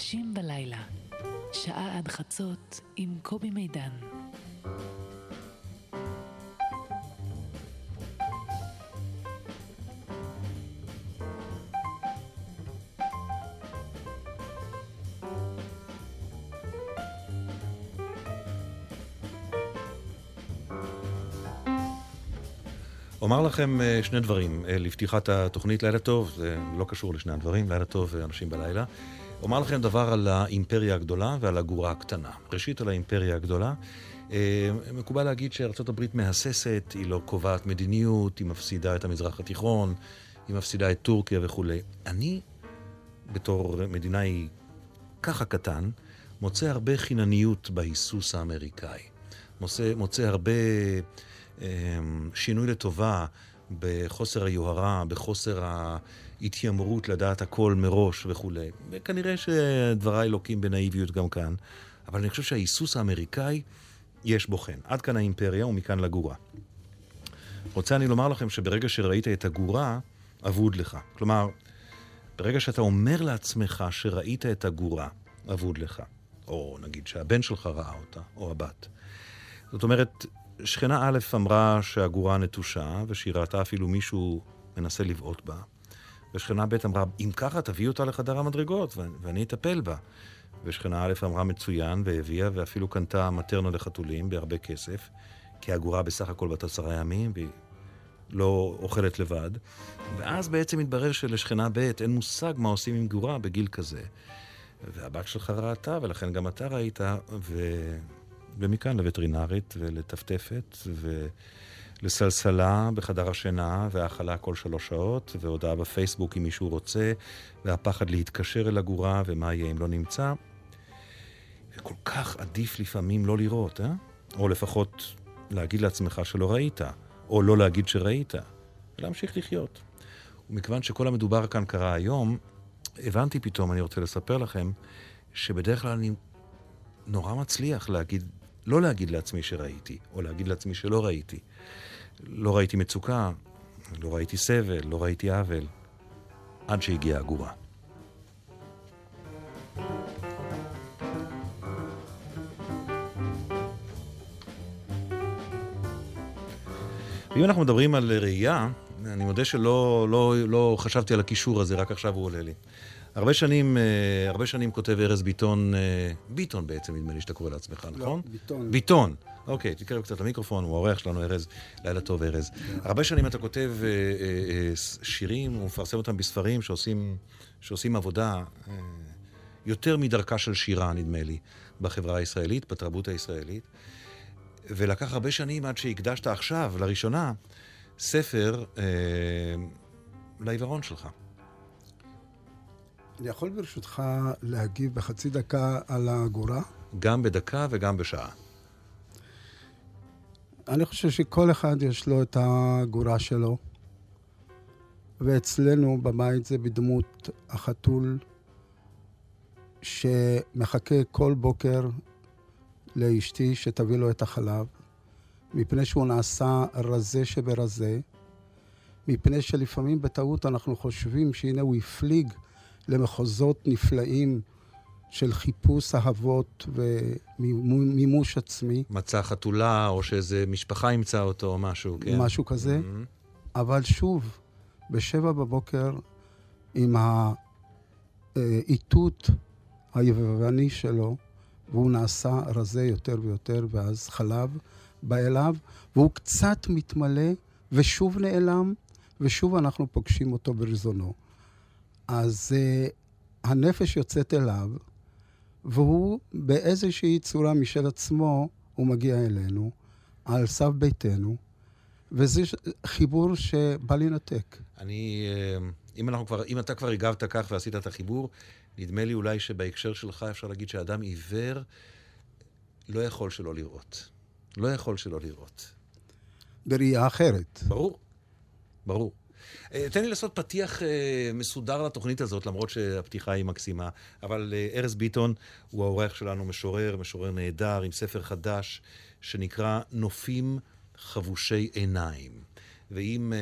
אנשים בלילה, שעה עד חצות עם קובי מידן. אומר לכם אה, שני דברים אה, לפתיחת התוכנית לילה טוב, זה לא קשור לשני הדברים, לילה טוב ואנשים בלילה. אומר לכם דבר על האימפריה הגדולה ועל הגורה הקטנה. ראשית, על האימפריה הגדולה. אה, מקובל להגיד שארה"ב מהססת, היא לא קובעת מדיניות, היא מפסידה את המזרח התיכון, היא מפסידה את טורקיה וכולי. אני, בתור מדינאי ככה קטן, מוצא הרבה חינניות בהיסוס האמריקאי. מוצא, מוצא הרבה אמ, שינוי לטובה בחוסר היוהרה, בחוסר ההתיימרות לדעת הכל מראש וכולי. וכנראה שדבריי לוקים בנאיביות גם כאן, אבל אני חושב שההיסוס האמריקאי, יש בו חן. עד כאן האימפריה ומכאן לגורה. רוצה אני לומר לכם שברגע שראית את הגורה, אבוד לך. כלומר, ברגע שאתה אומר לעצמך שראית את הגורה, אבוד לך. או נגיד שהבן שלך ראה אותה, או הבת. זאת אומרת, שכנה א' אמרה שהגורה נטושה, ושהיא ראתה אפילו מישהו מנסה לבעוט בה. ושכנה ב' אמרה, אם ככה תביאי אותה לחדר המדרגות, ואני אטפל בה. ושכנה א' אמרה מצוין, והביאה, ואפילו קנתה מטרנה לחתולים בהרבה כסף, כי הגורה בסך הכל בת עשרה ימים, והיא לא אוכלת לבד. ואז בעצם התברר שלשכנה ב' אין מושג מה עושים עם גורה בגיל כזה. והבת שלך ראתה, ולכן גם אתה ראית, ו... ומכאן לווטרינרית ולטפטפת ולסלסלה בחדר השינה והאכלה כל שלוש שעות והודעה בפייסבוק אם מישהו רוצה והפחד להתקשר אל הגורה ומה יהיה אם לא נמצא. וכל כך עדיף לפעמים לא לראות, אה? או לפחות להגיד לעצמך שלא ראית, או לא להגיד שראית, ולהמשיך לחיות. ומכיוון שכל המדובר כאן קרה היום, הבנתי פתאום, אני רוצה לספר לכם, שבדרך כלל אני נורא מצליח להגיד לא להגיד לעצמי שראיתי, או להגיד לעצמי שלא ראיתי. לא ראיתי מצוקה, לא ראיתי סבל, לא ראיתי עוול, עד שהגיעה הגורה. ואם אנחנו מדברים על ראייה, אני מודה שלא לא, לא חשבתי על הקישור הזה, רק עכשיו הוא עולה לי. הרבה שנים, אה, הרבה שנים כותב ארז ביטון, אה, ביטון בעצם, נדמה לי שאתה קורא לעצמך, לא, נכון? לא, ביטון. ביטון. אוקיי, תקרב קצת למיקרופון, הוא האורח שלנו, ארז. לילה טוב, ארז. הרבה שנים אתה כותב אה, שירים, ומפרסם אותם בספרים שעושים, שעושים עבודה יותר מדרכה של שירה, נדמה לי, בחברה הישראלית, בתרבות הישראלית. ולקח הרבה שנים עד שהקדשת עכשיו, לראשונה, ספר אה, לעיוורון שלך. אני יכול ברשותך להגיב בחצי דקה על הגורה? גם בדקה וגם בשעה. אני חושב שכל אחד יש לו את הגורה שלו, ואצלנו בבית זה בדמות החתול שמחכה כל בוקר לאשתי שתביא לו את החלב, מפני שהוא נעשה רזה שברזה, מפני שלפעמים בטעות אנחנו חושבים שהנה הוא הפליג למחוזות נפלאים של חיפוש אהבות ומימוש עצמי. מצא חתולה, או שאיזה משפחה ימצא אותו, או משהו, כן? משהו כזה. Mm-hmm. אבל שוב, בשבע בבוקר, עם האיתות היוונים שלו, והוא נעשה רזה יותר ויותר, ואז חלב בא אליו, והוא קצת מתמלא, ושוב נעלם, ושוב אנחנו פוגשים אותו ברזונו. אז uh, הנפש יוצאת אליו, והוא באיזושהי צורה משל עצמו, הוא מגיע אלינו, על סף ביתנו, וזה חיבור שבא לנתק. אני, אה, אם, אנחנו כבר, אם אתה כבר הגבת כך ועשית את החיבור, נדמה לי אולי שבהקשר שלך אפשר להגיד שאדם עיוור לא יכול שלא לראות. לא יכול שלא לראות. בראייה אחרת. ברור, ברור. אה, תן לי לעשות פתיח אה, מסודר לתוכנית הזאת, למרות שהפתיחה היא מקסימה. אבל אה, ארז ביטון הוא העורך שלנו, משורר, משורר נהדר, עם ספר חדש שנקרא נופים חבושי עיניים. ואם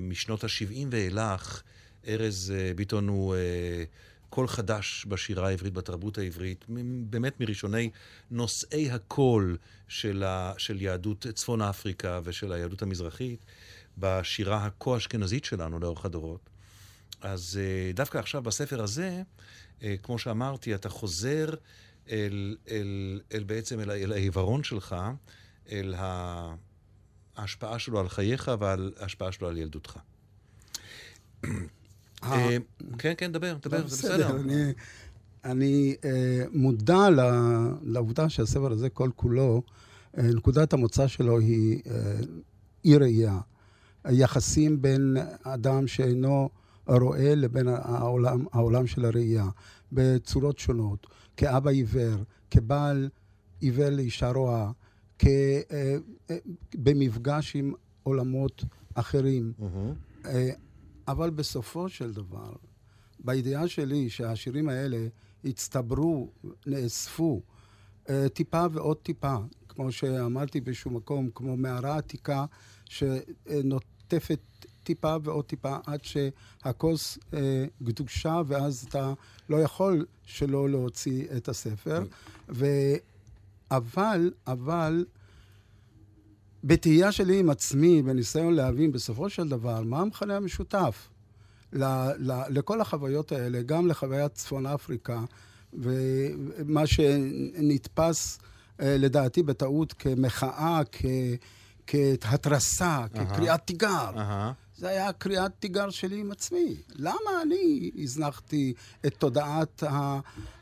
משנות ה-70 ואילך, ארז ביטון הוא קול חדש בשירה העברית, בתרבות העברית, באמת מראשוני נושאי הקול של, ה, של יהדות צפון אפריקה ושל היהדות המזרחית, בשירה הכה-אשכנזית שלנו לאורך הדורות. אז אה, דווקא עכשיו בספר הזה, אה, כמו שאמרתי, אתה חוזר אל, אל, אל בעצם אל, אל העיוורון שלך, אל ההשפעה שלו על חייך ועל ההשפעה שלו על ילדותך. אה, כן, כן, דבר, דבר, זה בסדר. אני מודע לעובדה שהספר הזה, כל כולו, נקודת המוצא שלו היא אי ראייה. היחסים בין אדם שאינו רואה לבין העולם, העולם של הראייה, בצורות שונות, כאבא עיוור, כבעל עיוור לאישה רואה, כ, אה, אה, במפגש עם עולמות אחרים. Mm-hmm. אה, אבל בסופו של דבר, בידיעה שלי שהשירים האלה הצטברו, נאספו, טיפה ועוד טיפה, כמו שאמרתי באיזשהו מקום, כמו מערה עתיקה שנוטפת טיפה ועוד טיפה עד שהכוס אה, גדושה, ואז אתה לא יכול שלא להוציא את הספר. ו... אבל, אבל, בתהייה שלי עם עצמי, בניסיון להבין בסופו של דבר מה המכנה המשותף ל, ל, לכל החוויות האלה, גם לחוויית צפון אפריקה, ומה שנתפס אה, לדעתי בטעות כמחאה, כ... כהתרסה, כקריאת תיגר. זה היה קריאת תיגר שלי עם עצמי. למה אני הזנחתי את תודעת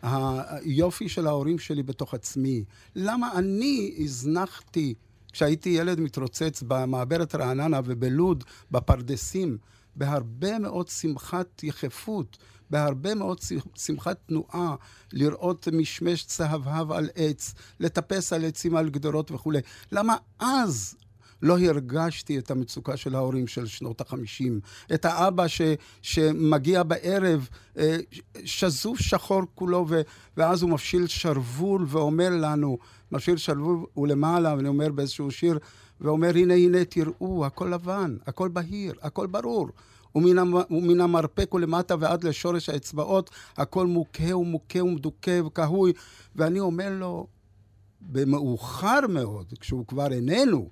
היופי של ההורים שלי בתוך עצמי? למה אני הזנחתי, כשהייתי ילד מתרוצץ במעברת רעננה ובלוד, בפרדסים, בהרבה מאוד שמחת יחפות, בהרבה מאוד שמחת תנועה, לראות משמש צהבהב על עץ, לטפס על עצים על גדרות וכולי. למה אז לא הרגשתי את המצוקה של ההורים של שנות החמישים. את האבא ש, שמגיע בערב אה, שזוף שחור כולו, ו, ואז הוא מפשיל שרוול ואומר לנו, מפשיל שרוול ולמעלה, ואני אומר באיזשהו שיר, ואומר, הנה, הנה, תראו, הכל לבן, הכל בהיר, הכל ברור. ומן, המ, ומן המרפק ולמטה ועד לשורש האצבעות, הכל מוכה ומוכה ומדוכא וכהוי. ואני אומר לו, במאוחר מאוד, כשהוא כבר איננו,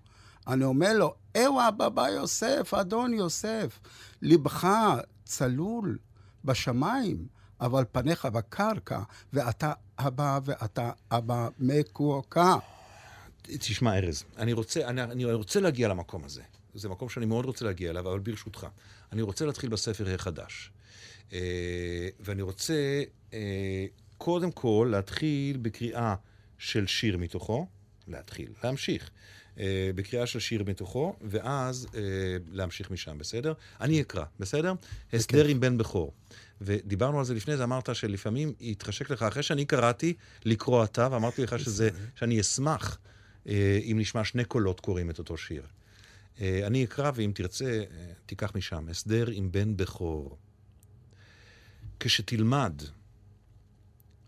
אני אומר לו, אהו הבבא יוסף, אדון יוסף, לבך צלול בשמיים, אבל פניך בקרקע, ואתה אבא ואתה אבא מקועקע. תשמע, ארז, אני רוצה, אני, אני רוצה להגיע למקום הזה. זה מקום שאני מאוד רוצה להגיע אליו, אבל ברשותך. אני רוצה להתחיל בספר החדש. אה, ואני רוצה אה, קודם כל להתחיל בקריאה של שיר מתוכו, להתחיל, להמשיך. אה, בקריאה של שיר מתוכו, ואז אה, להמשיך משם, בסדר? אני אקרא, בסדר? הסדר עם בן בכור. ודיברנו על זה לפני זה, אמרת שלפעמים יתחשק לך, אחרי שאני קראתי, לקרוא אתה, ואמרתי לך שזה, שאני אשמח אה, אם נשמע שני קולות קוראים את אותו שיר. אני אקרא, ואם תרצה, תיקח משם. הסדר עם בן בכור. כשתלמד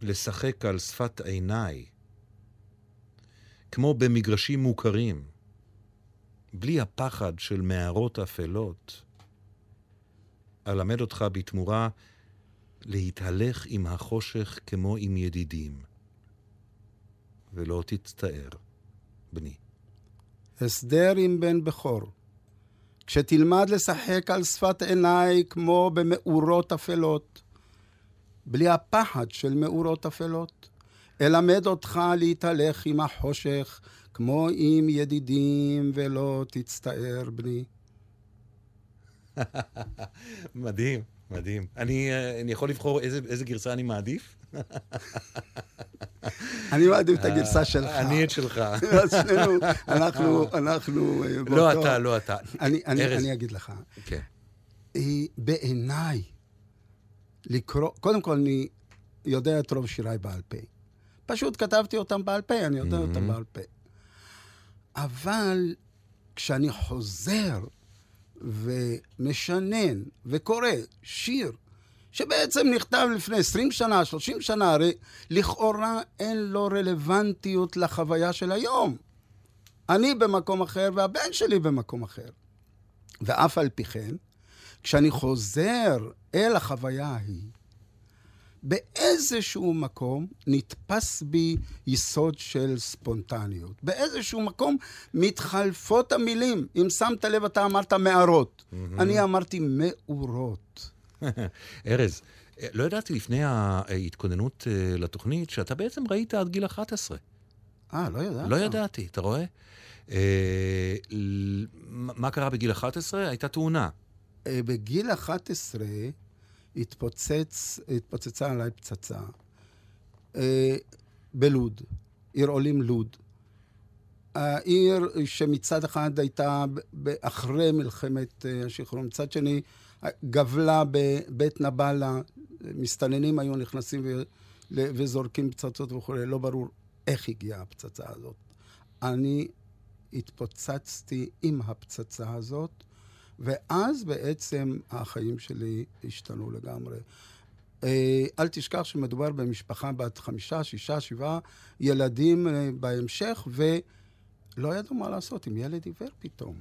לשחק על שפת עיניי, כמו במגרשים מוכרים, בלי הפחד של מערות אפלות. אלמד אותך בתמורה להתהלך עם החושך כמו עם ידידים, ולא תצטער, בני. הסדר עם בן בכור. כשתלמד לשחק על שפת עיניי כמו במאורות אפלות, בלי הפחד של מאורות אפלות, אלמד אותך להתהלך עם החושך, כמו עם ידידים, ולא תצטער, בני. מדהים, מדהים. אני, אה, אני יכול לבחור איזה, איזה גרסה אני מעדיף? אני מעדיף את הגרסה שלך. אני את שלך. אז שנינו, אנחנו, אנחנו... אה, לא אתה, לא אתה. אני אגיד לך. כן. בעיניי, לקרוא, קודם כל, אני יודע את רוב שיריי בעל פה. פשוט כתבתי אותם בעל פה, אני יודע אותם mm-hmm. בעל פה. אבל כשאני חוזר ומשנן וקורא שיר שבעצם נכתב לפני 20 שנה, 30 שנה, הרי לכאורה אין לו רלוונטיות לחוויה של היום. אני במקום אחר והבן שלי במקום אחר. ואף על פי כן, כשאני חוזר אל החוויה ההיא, באיזשהו מקום נתפס בי יסוד של ספונטניות. באיזשהו מקום מתחלפות המילים. אם שמת לב, אתה אמרת מערות. Mm-hmm. אני אמרתי מאורות. ארז, לא ידעתי לפני ההתכוננות אה, לתוכנית שאתה בעצם ראית עד גיל 11. אה, לא ידעתי. לא ידעתי, אתה רואה? אה, מה קרה בגיל 11? הייתה תאונה. אה, בגיל 11 התפוצץ, התפוצצה עליי פצצה אה, בלוד, עיר עולים לוד. העיר שמצד אחד הייתה אחרי מלחמת השחרור, מצד שני גבלה בבית נבלה, מסתננים היו נכנסים. וזורקים פצצות וכולי, לא ברור איך הגיעה הפצצה הזאת. אני התפוצצתי עם הפצצה הזאת, ואז בעצם החיים שלי השתנו לגמרי. אה, אל תשכח שמדובר במשפחה בת חמישה, שישה, שבעה ילדים אה, בהמשך, ולא ידעו מה לעשות עם ילד עיוור פתאום.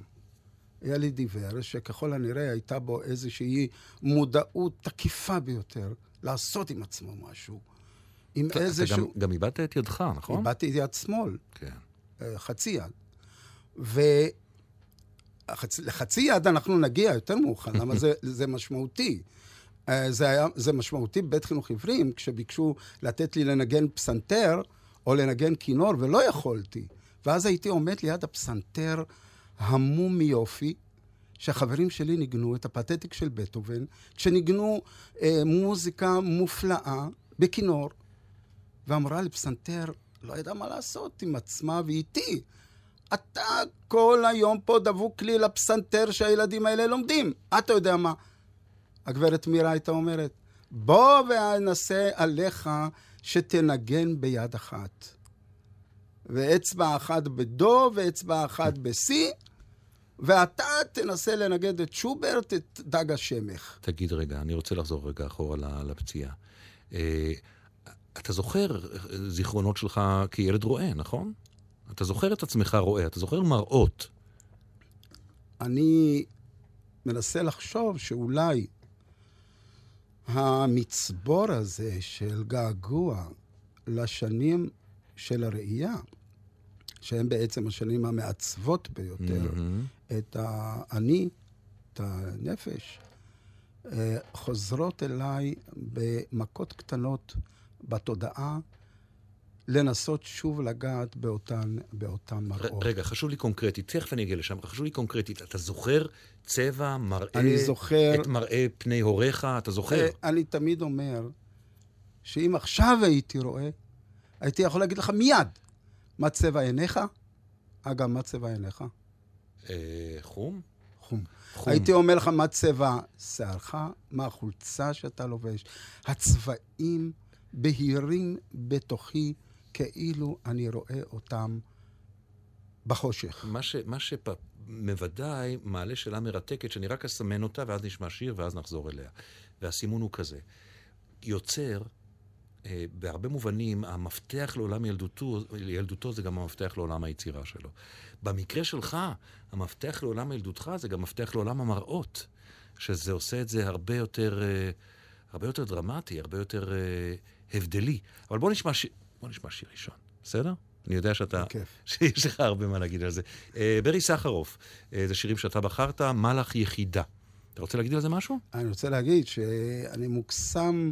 ילד עיוור, שככל הנראה הייתה בו איזושהי מודעות תקיפה ביותר לעשות עם עצמו משהו. עם איזשהו... אתה גם, גם איבדת את ידך, נכון? איבדתי את יד שמאל. כן. אה, חצי יד. ולחצי יד אנחנו נגיע יותר מאוחר, למה זה, זה משמעותי. אה, זה, היה, זה משמעותי בבית חינוך עיוורים, כשביקשו לתת לי לנגן פסנתר או לנגן כינור, ולא יכולתי. ואז הייתי עומד ליד הפסנתר המום מיופי, שהחברים שלי ניגנו את הפתטיק של בטהובן, כשניגנו אה, מוזיקה מופלאה בכינור, והמורה לפסנתר לא ידעה מה לעשות עם עצמה ואיתי. אתה כל היום פה דבוק לי לפסנתר שהילדים האלה לומדים. אתה יודע מה? הגברת מירה הייתה אומרת, בוא ואנסה עליך שתנגן ביד אחת. ואצבע אחת בדו ואצבע אחת בשיא, ואתה תנסה לנגד את שוברט, את דג השמך. תגיד רגע, אני רוצה לחזור רגע אחורה לפציעה. אה, אתה זוכר זיכרונות שלך כילד רואה, נכון? אתה זוכר את עצמך רואה, אתה זוכר מראות. אני מנסה לחשוב שאולי המצבור הזה של געגוע לשנים של הראייה, שהן בעצם השנים המעצבות ביותר mm-hmm. את האני, את הנפש, אה, חוזרות אליי במכות קטנות בתודעה, לנסות שוב לגעת באותן, באותן מראות. רגע, חשוב לי קונקרטית, תכף אני אגיע לשם, חשוב לי קונקרטית, אתה זוכר צבע, מראה, אני זוכר... את מראה פני הוריך, אתה זוכר? אה, אני תמיד אומר שאם עכשיו הייתי רואה, הייתי יכול להגיד לך מיד מה צבע עיניך. אגב, מה צבע עיניך? אה, חום? חום. חום. הייתי אומר לך מה צבע שערך, מה החולצה שאתה לובש. הצבעים בהירים בתוכי. כאילו אני רואה אותם בחושך. מה, ש, מה שבוודאי מעלה שאלה מרתקת, שאני רק אסמן אותה, ואז נשמע שיר, ואז נחזור אליה. והסימון הוא כזה. יוצר, אה, בהרבה מובנים, המפתח לעולם ילדותו, ילדותו זה גם המפתח לעולם היצירה שלו. במקרה שלך, המפתח לעולם ילדותך זה גם מפתח לעולם המראות, שזה עושה את זה הרבה יותר, אה, הרבה יותר דרמטי, הרבה יותר אה, הבדלי. אבל בוא נשמע שיר. בוא נשמע שיר ראשון, בסדר? אני יודע שאתה... שיש לך הרבה מה להגיד על זה. אה, ברי סחרוף, אה, זה שירים שאתה בחרת, מלאך יחידה. אתה רוצה להגיד על זה משהו? אני רוצה להגיד שאני מוקסם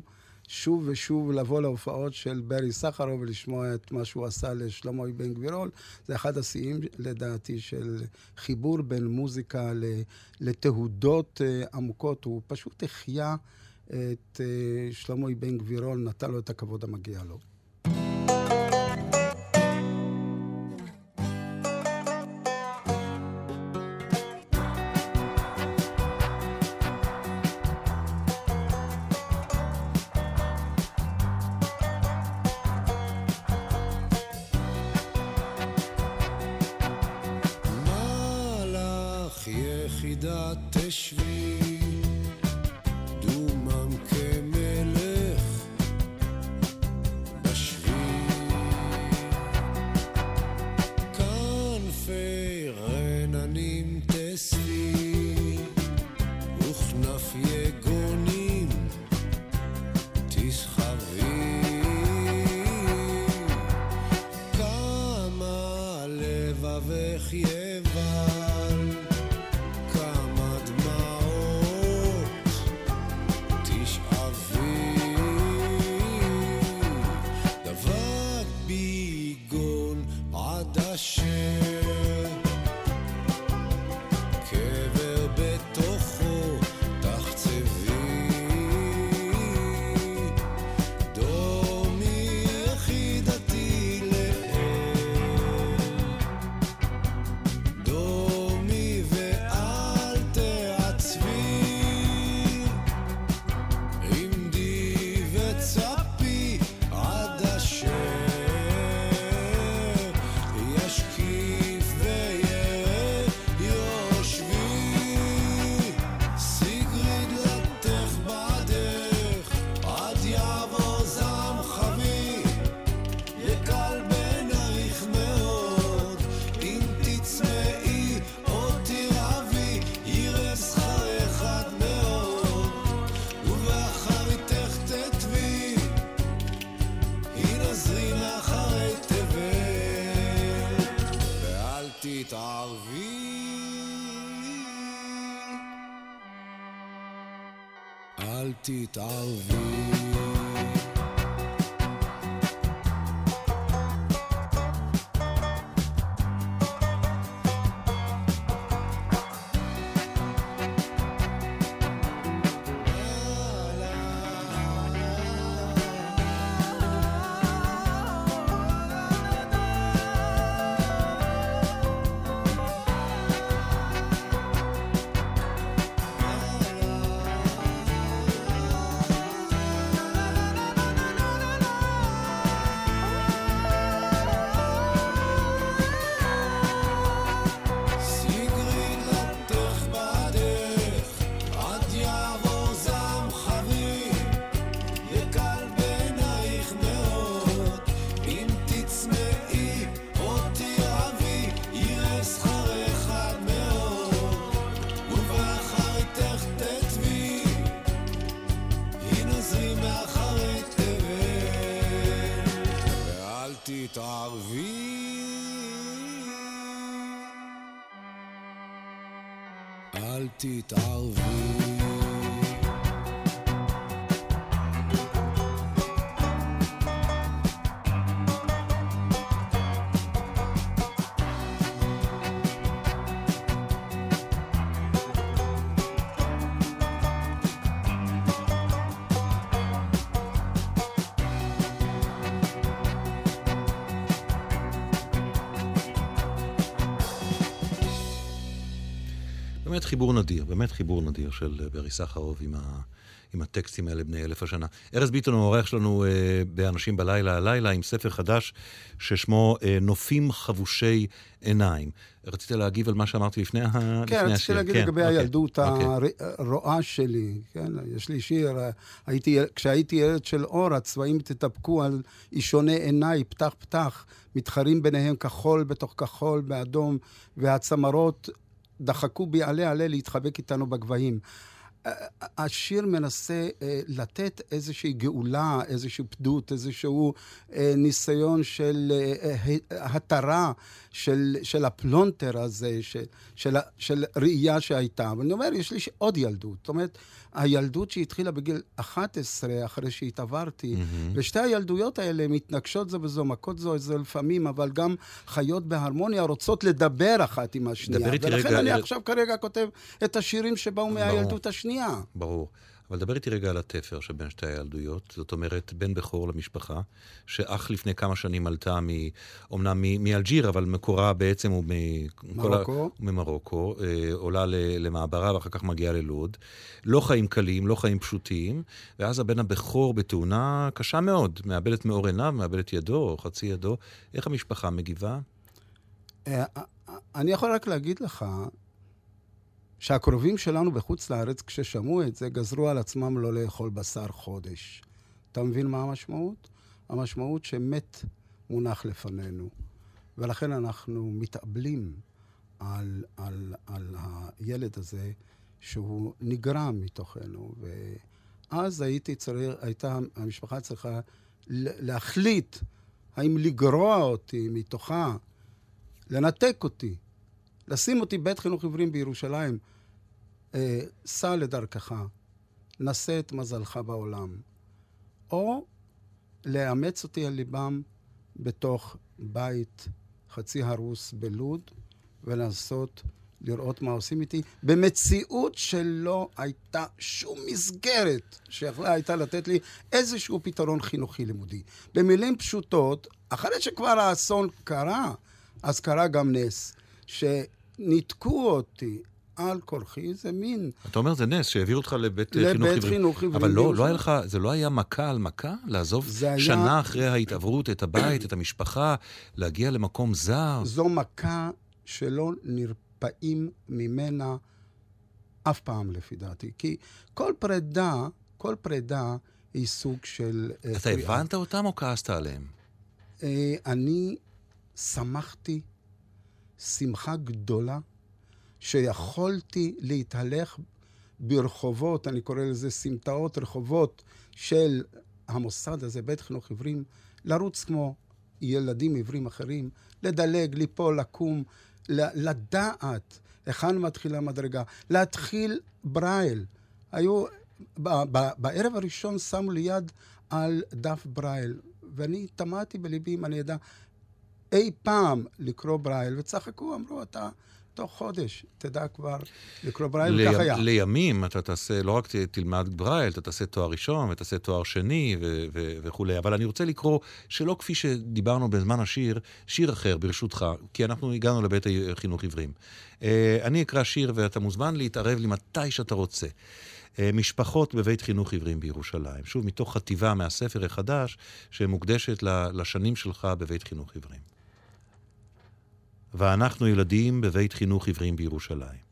שוב ושוב לבוא להופעות של ברי סחרוף ולשמוע את מה שהוא עשה לשלמה בן גבירול. זה אחד השיאים, לדעתי, של חיבור בין מוזיקה לתהודות אה, עמוקות. הוא פשוט החיה את שלמה בן גבירול, נתן לו את הכבוד המגיע לו. אל תתערבי. חיבור נדיר, באמת חיבור נדיר של אה, ברי סחרוב עם, ה, עם הטקסטים האלה בני אלף השנה. ארז ביטון הוא האורח שלנו אה, באנשים בלילה הלילה עם ספר חדש ששמו אה, נופים חבושי עיניים. רצית להגיב על מה שאמרתי לפני, ה... כן, לפני רציתי השיר? להגיד כן, לגבי אוקיי, הילדות אוקיי. הרועה שלי, כן? יש לי שיר, הייתי, כשהייתי ילד של אור, הצבעים תתאפקו על אישוני עיניי, פתח פתח, מתחרים ביניהם כחול בתוך כחול, באדום, והצמרות דחקו בי עלה עלה להתחבק איתנו בגבהים. השיר מנסה אה, לתת איזושהי גאולה, איזושהי פדות, איזשהו אה, ניסיון של אה, התרה של, של הפלונטר הזה, של, של, של ראייה שהייתה. ואני אומר, יש לי עוד ילדות. זאת אומרת, הילדות שהתחילה בגיל 11, אחרי שהתעוורתי, mm-hmm. ושתי הילדויות האלה מתנגשות זו בזו, מכות זו זו לפעמים, אבל גם חיות בהרמוניה, רוצות לדבר אחת עם השנייה. ולכן רגע אני עכשיו כרגע כותב את השירים שבאו מהילדות השנייה. ברור. אבל דבר איתי רגע על התפר שבין שתי הילדויות. זאת אומרת, בן בכור למשפחה, שאך לפני כמה שנים עלתה מ... אומנם מ- מאלג'יר, אבל מקורה בעצם הוא מ... כל ה- ממרוקו, אה, עולה ל- למעברה ואחר כך מגיעה ללוד. לא חיים קלים, לא חיים פשוטים, ואז הבן הבכור בתאונה קשה מאוד, מאבד את מאור עיניו, מאבד את ידו, או חצי ידו. איך המשפחה מגיבה? אה, אה, אני יכול רק להגיד לך שהקרובים שלנו בחוץ לארץ, כששמעו את זה, גזרו על עצמם לא לאכול בשר חודש. אתה מבין מה המשמעות? המשמעות שמת מונח לפנינו. ולכן אנחנו מתאבלים על, על, על הילד הזה שהוא נגרם מתוכנו. ואז הייתי צריך, הייתה המשפחה צריכה להחליט האם לגרוע אותי מתוכה, לנתק אותי, לשים אותי בית חינוך עיוורים בירושלים. אה, סע לדרכך, נשא את מזלך בעולם. או לאמץ אותי על ליבם בתוך בית חצי הרוס בלוד, ולנסות לראות מה עושים איתי, במציאות שלא הייתה שום מסגרת שיכולה הייתה לתת לי איזשהו פתרון חינוכי לימודי. במילים פשוטות, אחרי שכבר האסון קרה, אז קרה גם נס, שניתקו אותי על כורחי, זה מין... אתה אומר, זה נס שהעביר אותך לבית אה, לבית חינוך עיוורים. חינוך עיוורים אבל לא, לא. היה לך, זה לא היה מכה על מכה? לעזוב זה היה- שנה אחרי ההתעברות את הבית, את המשפחה, להגיע למקום זר? זו מכה שלא נרפאים ממנה אף פעם, לפי דעתי. כי כל פרידה, כל פרידה היא סוג של... אה, אתה. הבנת אותם או כעסת עליהם? אה, אני שמחתי שמחה גדולה שיכולתי להתהלך ברחובות, אני קורא לזה סמטאות רחובות של המוסד הזה, בית חינוך עיוורים, לרוץ כמו ילדים עיוורים אחרים, לדלג, ליפול, לקום, לדעת היכן מתחילה המדרגה, להתחיל ברייל. היו בערב הראשון שמו לי יד על דף ברייל, ואני תמהתי בליבי אם אני אדע אי פעם לקרוא ברייל, וצחקו, אמרו, אתה תוך חודש תדע כבר לקרוא ברייל, וכך היה. לימים אתה תעשה, לא רק תלמד ברייל, אתה תעשה תואר ראשון ותעשה תואר שני ו- ו- וכולי. אבל אני רוצה לקרוא, שלא כפי שדיברנו בזמן השיר, שיר אחר, ברשותך, כי אנחנו הגענו לבית חינוך עיוורים. אה, אני אקרא שיר ואתה מוזמן להתערב לי מתי שאתה רוצה. אה, משפחות בבית חינוך עיוורים בירושלים. שוב, מתוך חטיבה מהספר החדש, שמוקדשת לשנים שלך בבית חינוך עיוורים. ואנחנו ילדים בבית חינוך עיוורים בירושלים.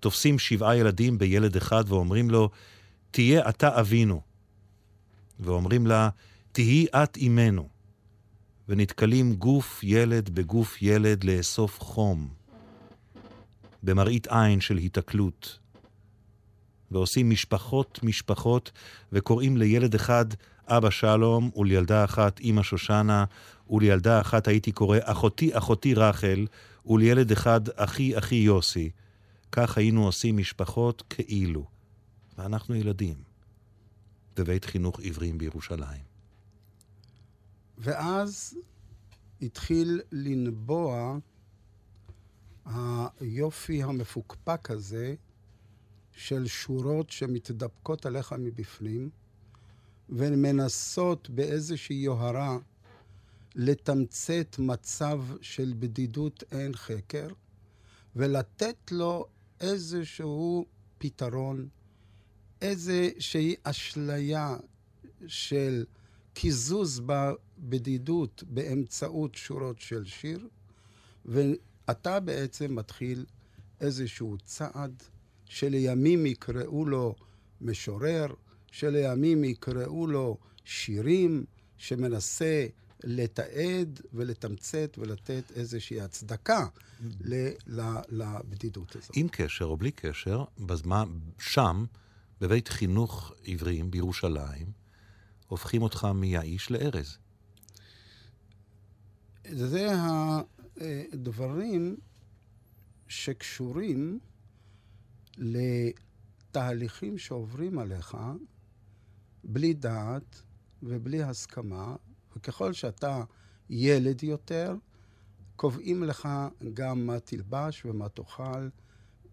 תופסים שבעה ילדים בילד אחד ואומרים לו, תהיה אתה אבינו. ואומרים לה, תהי את אימנו. ונתקלים גוף ילד בגוף ילד לאסוף חום. במראית עין של היתקלות. ועושים משפחות משפחות, וקוראים לילד אחד אבא שלום, ולילדה אחת אמא שושנה, ולילדה אחת הייתי קורא אחותי אחותי רחל, ולילד אחד אחי אחי יוסי. כך היינו עושים משפחות כאילו. ואנחנו ילדים. בבית חינוך עיוורים בירושלים. ואז התחיל לנבוע היופי המפוקפק הזה של שורות שמתדפקות עליך מבפנים, ומנסות באיזושהי יוהרה לתמצת מצב של בדידות אין חקר, ולתת לו איזשהו פתרון, איזושהי אשליה של קיזוז בבדידות באמצעות שורות של שיר, ואתה בעצם מתחיל איזשהו צעד שלימים יקראו לו משורר, שלימים יקראו לו שירים, שמנסה לתעד ולתמצת ולתת איזושהי הצדקה ל- ל- לבדידות הזאת. עם קשר או בלי קשר, בזמן, שם, בבית חינוך עיוורים בירושלים, הופכים אותך מיעיש לארז. זה הדברים שקשורים לתהליכים שעוברים עליך בלי דעת ובלי הסכמה, וככל שאתה ילד יותר, קובעים לך גם מה תלבש ומה תאכל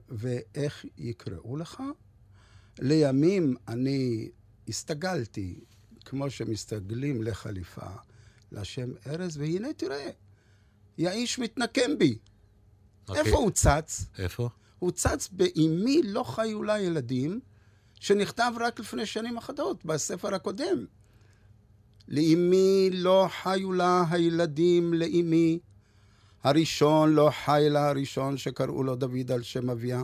ואיך יקראו לך. לימים אני הסתגלתי, כמו שמסתגלים לחליפה, לשם ארז, והנה תראה, יאיש מתנקם בי. אוקיי. איפה הוא צץ? איפה? הוא צץ באמי לא חיו לה ילדים, שנכתב רק לפני שנים אחדות, בספר הקודם. לאמי לא חיו לה הילדים לאמי. הראשון לא חי לה הראשון שקראו לו דוד על שם אביה.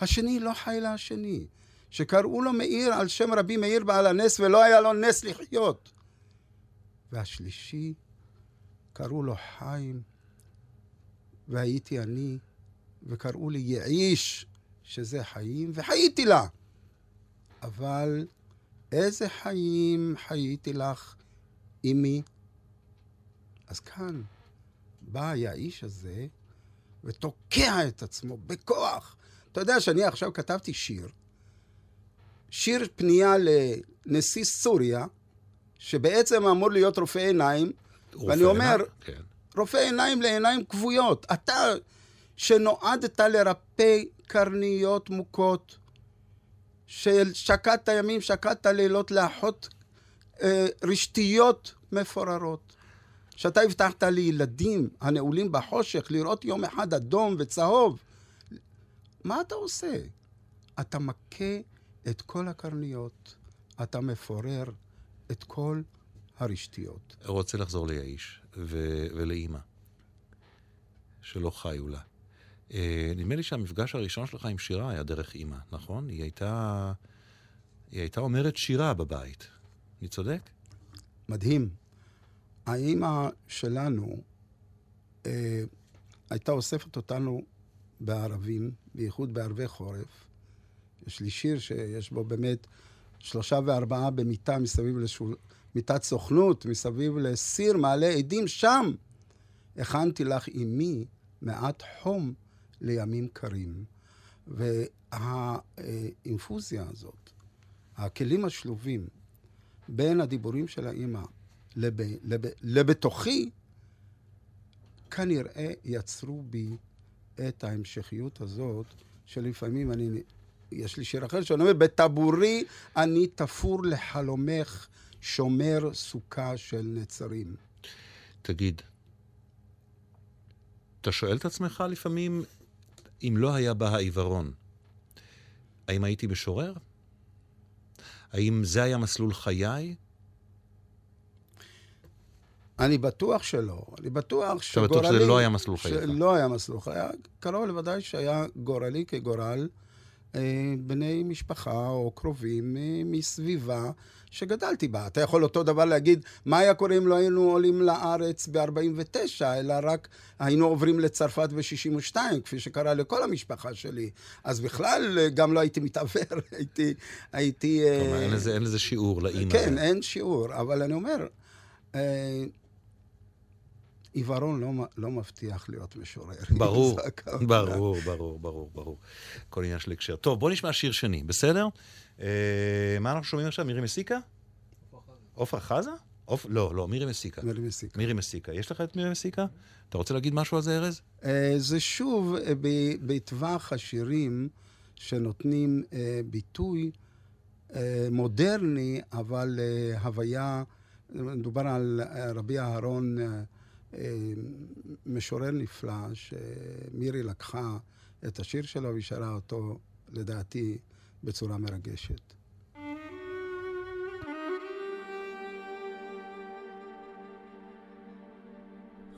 השני לא חי לה השני, שקראו לו מאיר על שם רבי מאיר בעל הנס ולא היה לו נס לחיות. והשלישי קראו לו חיים, והייתי אני, וקראו לי יעיש, שזה חיים, וחייתי לה. אבל איזה חיים חייתי לך, אמי? אז כאן בא האיש הזה ותוקע את עצמו בכוח. אתה יודע שאני עכשיו כתבתי שיר, שיר פנייה לנשיא סוריה, שבעצם אמור להיות רופא עיניים, ואני רופא אומר, עיניים? כן. רופא עיניים לעיניים כבויות. אתה, שנועדת לרפא קרניות מוכות, של שקעת ימים, שקעת לילות, לאחות אה, רשתיות מפוררות. שאתה הבטחת לילדים הנעולים בחושך לראות יום אחד אדום וצהוב. מה אתה עושה? אתה מכה את כל הקרניות, אתה מפורר את כל הרשתיות. רוצה לחזור ליעיש ו- ולאימא, שלא חיו לה. אה, נדמה לי שהמפגש הראשון שלך עם שירה היה דרך אימא, נכון? היא הייתה, היא הייתה אומרת שירה בבית. אני צודק? מדהים. האימא שלנו אה, הייתה אוספת אותנו בערבים, בייחוד בערבי חורף. יש לי שיר שיש בו באמת שלושה וארבעה במיטה מסביב לשול... מיטת סוכנות, מסביב לסיר מעלה עדים, שם הכנתי לך, אמי, מעט חום לימים קרים. והאינפוזיה הזאת, הכלים השלובים בין הדיבורים של האימא לב, לב, לבתוכי, כנראה יצרו בי את ההמשכיות הזאת, שלפעמים אני... יש לי שיר אחר שאני אומר, בטבורי אני תפור לחלומך, שומר סוכה של נצרים. תגיד, אתה שואל את עצמך לפעמים, אם לא היה בה העיוורון, האם הייתי משורר? האם זה היה מסלול חיי? אני בטוח שלא. אני בטוח שגורלי... אתה בטוח שזה לא היה מסלול חייך. שלא היה מסלול חיי. קרוב לוודאי שהיה גורלי כגורל בני משפחה או קרובים אה, מסביבה שגדלתי בה. אתה יכול אותו דבר להגיד, מה היה קורה אם לא היינו עולים לארץ ב-49, אלא רק היינו עוברים לצרפת ב-62, כפי שקרה לכל המשפחה שלי. אז בכלל אה, גם לא הייתי מתעוור, הייתי... הייתי כלומר, אין לזה, אין לזה שיעור לאימא. כן, אין שיעור, אבל אני אומר... עיוורון לא, לא מבטיח להיות משורר. ברור, ברור, ברור, ברור, ברור. כל עניין של הקשר. טוב, בוא נשמע שיר שני, בסדר? אה, מה אנחנו שומעים עכשיו? מירי מסיקה? עופרה חזה? אופ... לא, לא, מירי מסיקה. מירי מסיקה. מירי מסיקה. יש לך את מירי מסיקה? אתה רוצה להגיד משהו על זה, ארז? אה, זה שוב אה, בטווח השירים שנותנים אה, ביטוי אה, מודרני, אבל אה, הוויה, מדובר על אה, רבי אהרון... משורר נפלא, שמירי לקחה את השיר שלו והיא שרה אותו, לדעתי, בצורה מרגשת.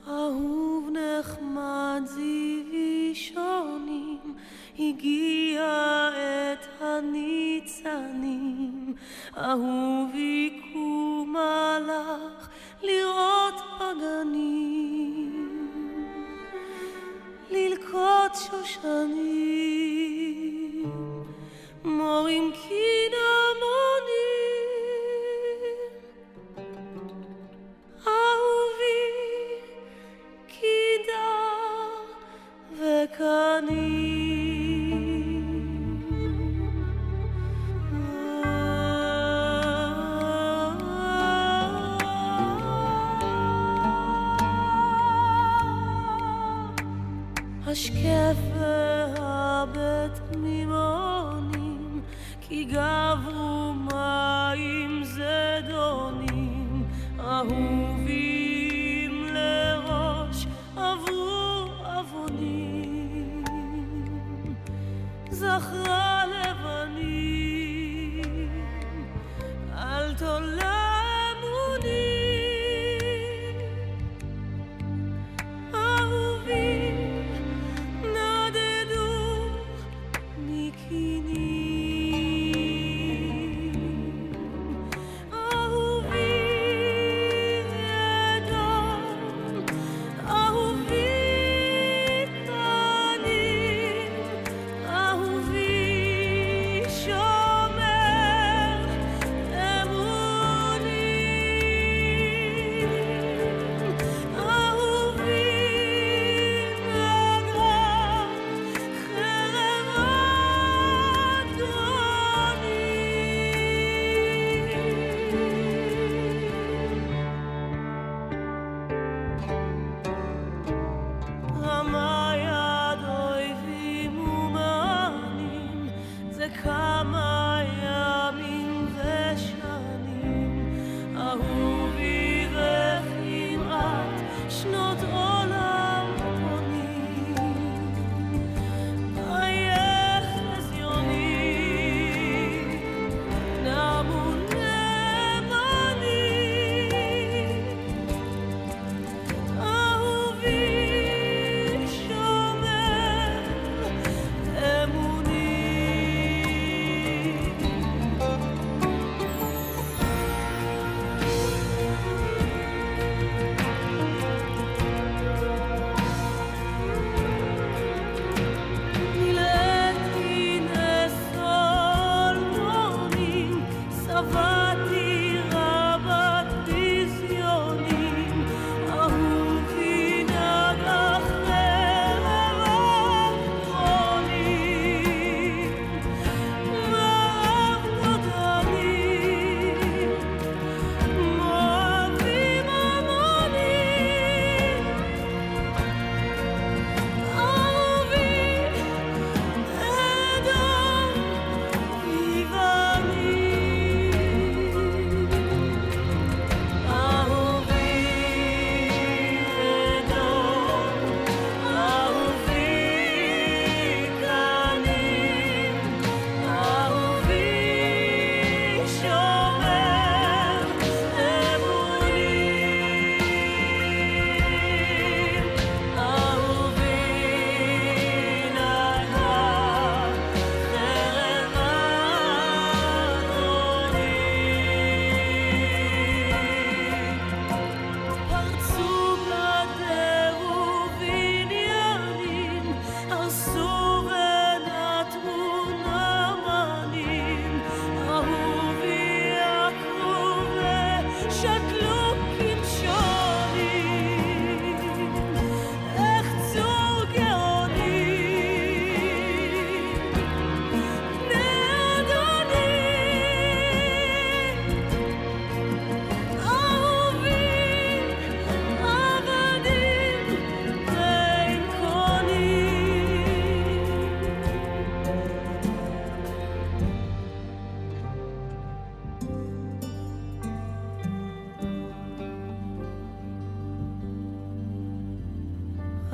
אהוב נחמד זיוי שונים, הגיע את הניצנים, אהובי קום הלך לראות פגנים, ללקוט שושנים, מורים כי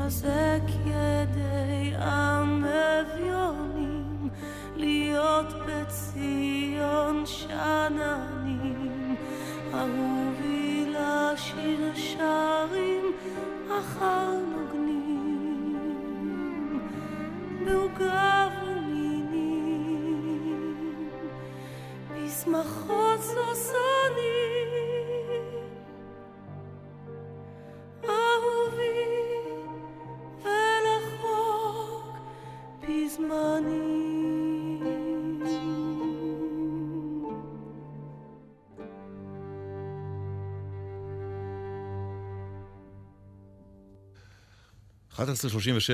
חוזק ידי עם אביונים, להיות בציון שאננים, אהובי לשיר שרים אחר נוגנים, בעוגב ומינים, בשמחות סוסנים. 11:37,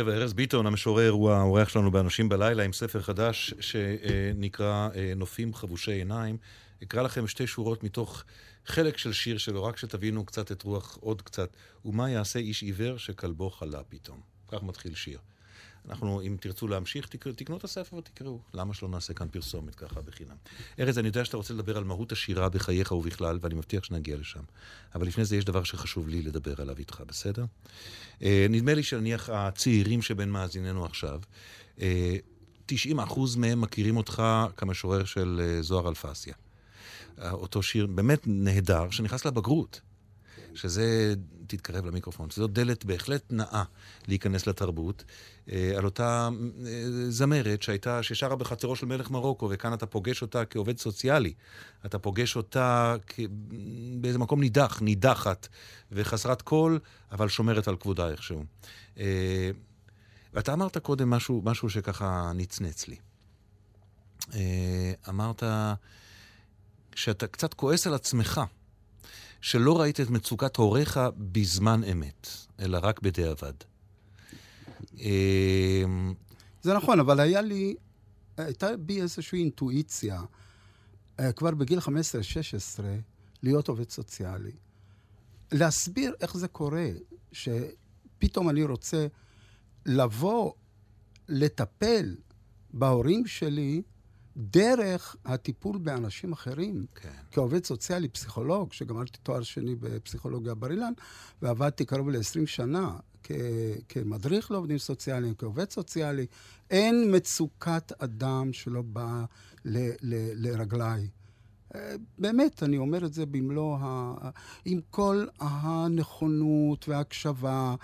ארז ביטון, המשורר, הוא האורח שלנו באנשים בלילה עם ספר חדש שנקרא אה, נופים חבושי עיניים. אקרא לכם שתי שורות מתוך חלק של שיר שלו, רק שתבינו קצת את רוח, עוד קצת. ומה יעשה איש עיוור שכלבו חלה פתאום? כך מתחיל שיר. אנחנו, אם תרצו להמשיך, תקראו, תקנו את הספר ותקראו. למה שלא נעשה כאן פרסומת ככה בחינם? ארז, אני יודע שאתה רוצה לדבר על מהות השירה בחייך ובכלל, ואני מבטיח שנגיע לשם. אבל לפני זה יש דבר שחשוב לי לדבר עליו איתך, בסדר? אה, נדמה לי שנניח הצעירים שבין מאזיננו עכשיו, אה, 90 אחוז מהם מכירים אותך כמשורר של אה, זוהר אלפסיה. אה, אותו שיר באמת נהדר, שנכנס לבגרות. שזה, תתקרב למיקרופון, שזו דלת בהחלט נאה להיכנס לתרבות, אה, על אותה אה, זמרת שהייתה, ששרה בחצרו של מלך מרוקו, וכאן אתה פוגש אותה כעובד סוציאלי. אתה פוגש אותה כ... באיזה מקום נידח, נידחת וחסרת קול, אבל שומרת על כבודה איכשהו. אה, ואתה אמרת קודם משהו, משהו שככה נצנץ לי. אמרת שאתה קצת כועס על עצמך. שלא ראית את מצוקת הוריך בזמן אמת, אלא רק בדיעבד. אמ, זה נכון, אבל היה לי, הייתה בי איזושהי אינטואיציה, אה, כבר בגיל 15-16, להיות עובד סוציאלי. להסביר איך זה קורה, שפתאום אני רוצה לבוא, לטפל בהורים שלי דרך הטיפול באנשים אחרים. כן. כעובד סוציאלי, פסיכולוג, שגמרתי תואר שני בפסיכולוגיה בר אילן, ועבדתי קרוב ל-20 שנה כ- כמדריך לעובדים סוציאליים, כעובד סוציאלי. אין מצוקת אדם שלא באה ל- ל- לרגליי. באמת, אני אומר את זה במלוא ה... עם כל הנכונות וההקשבה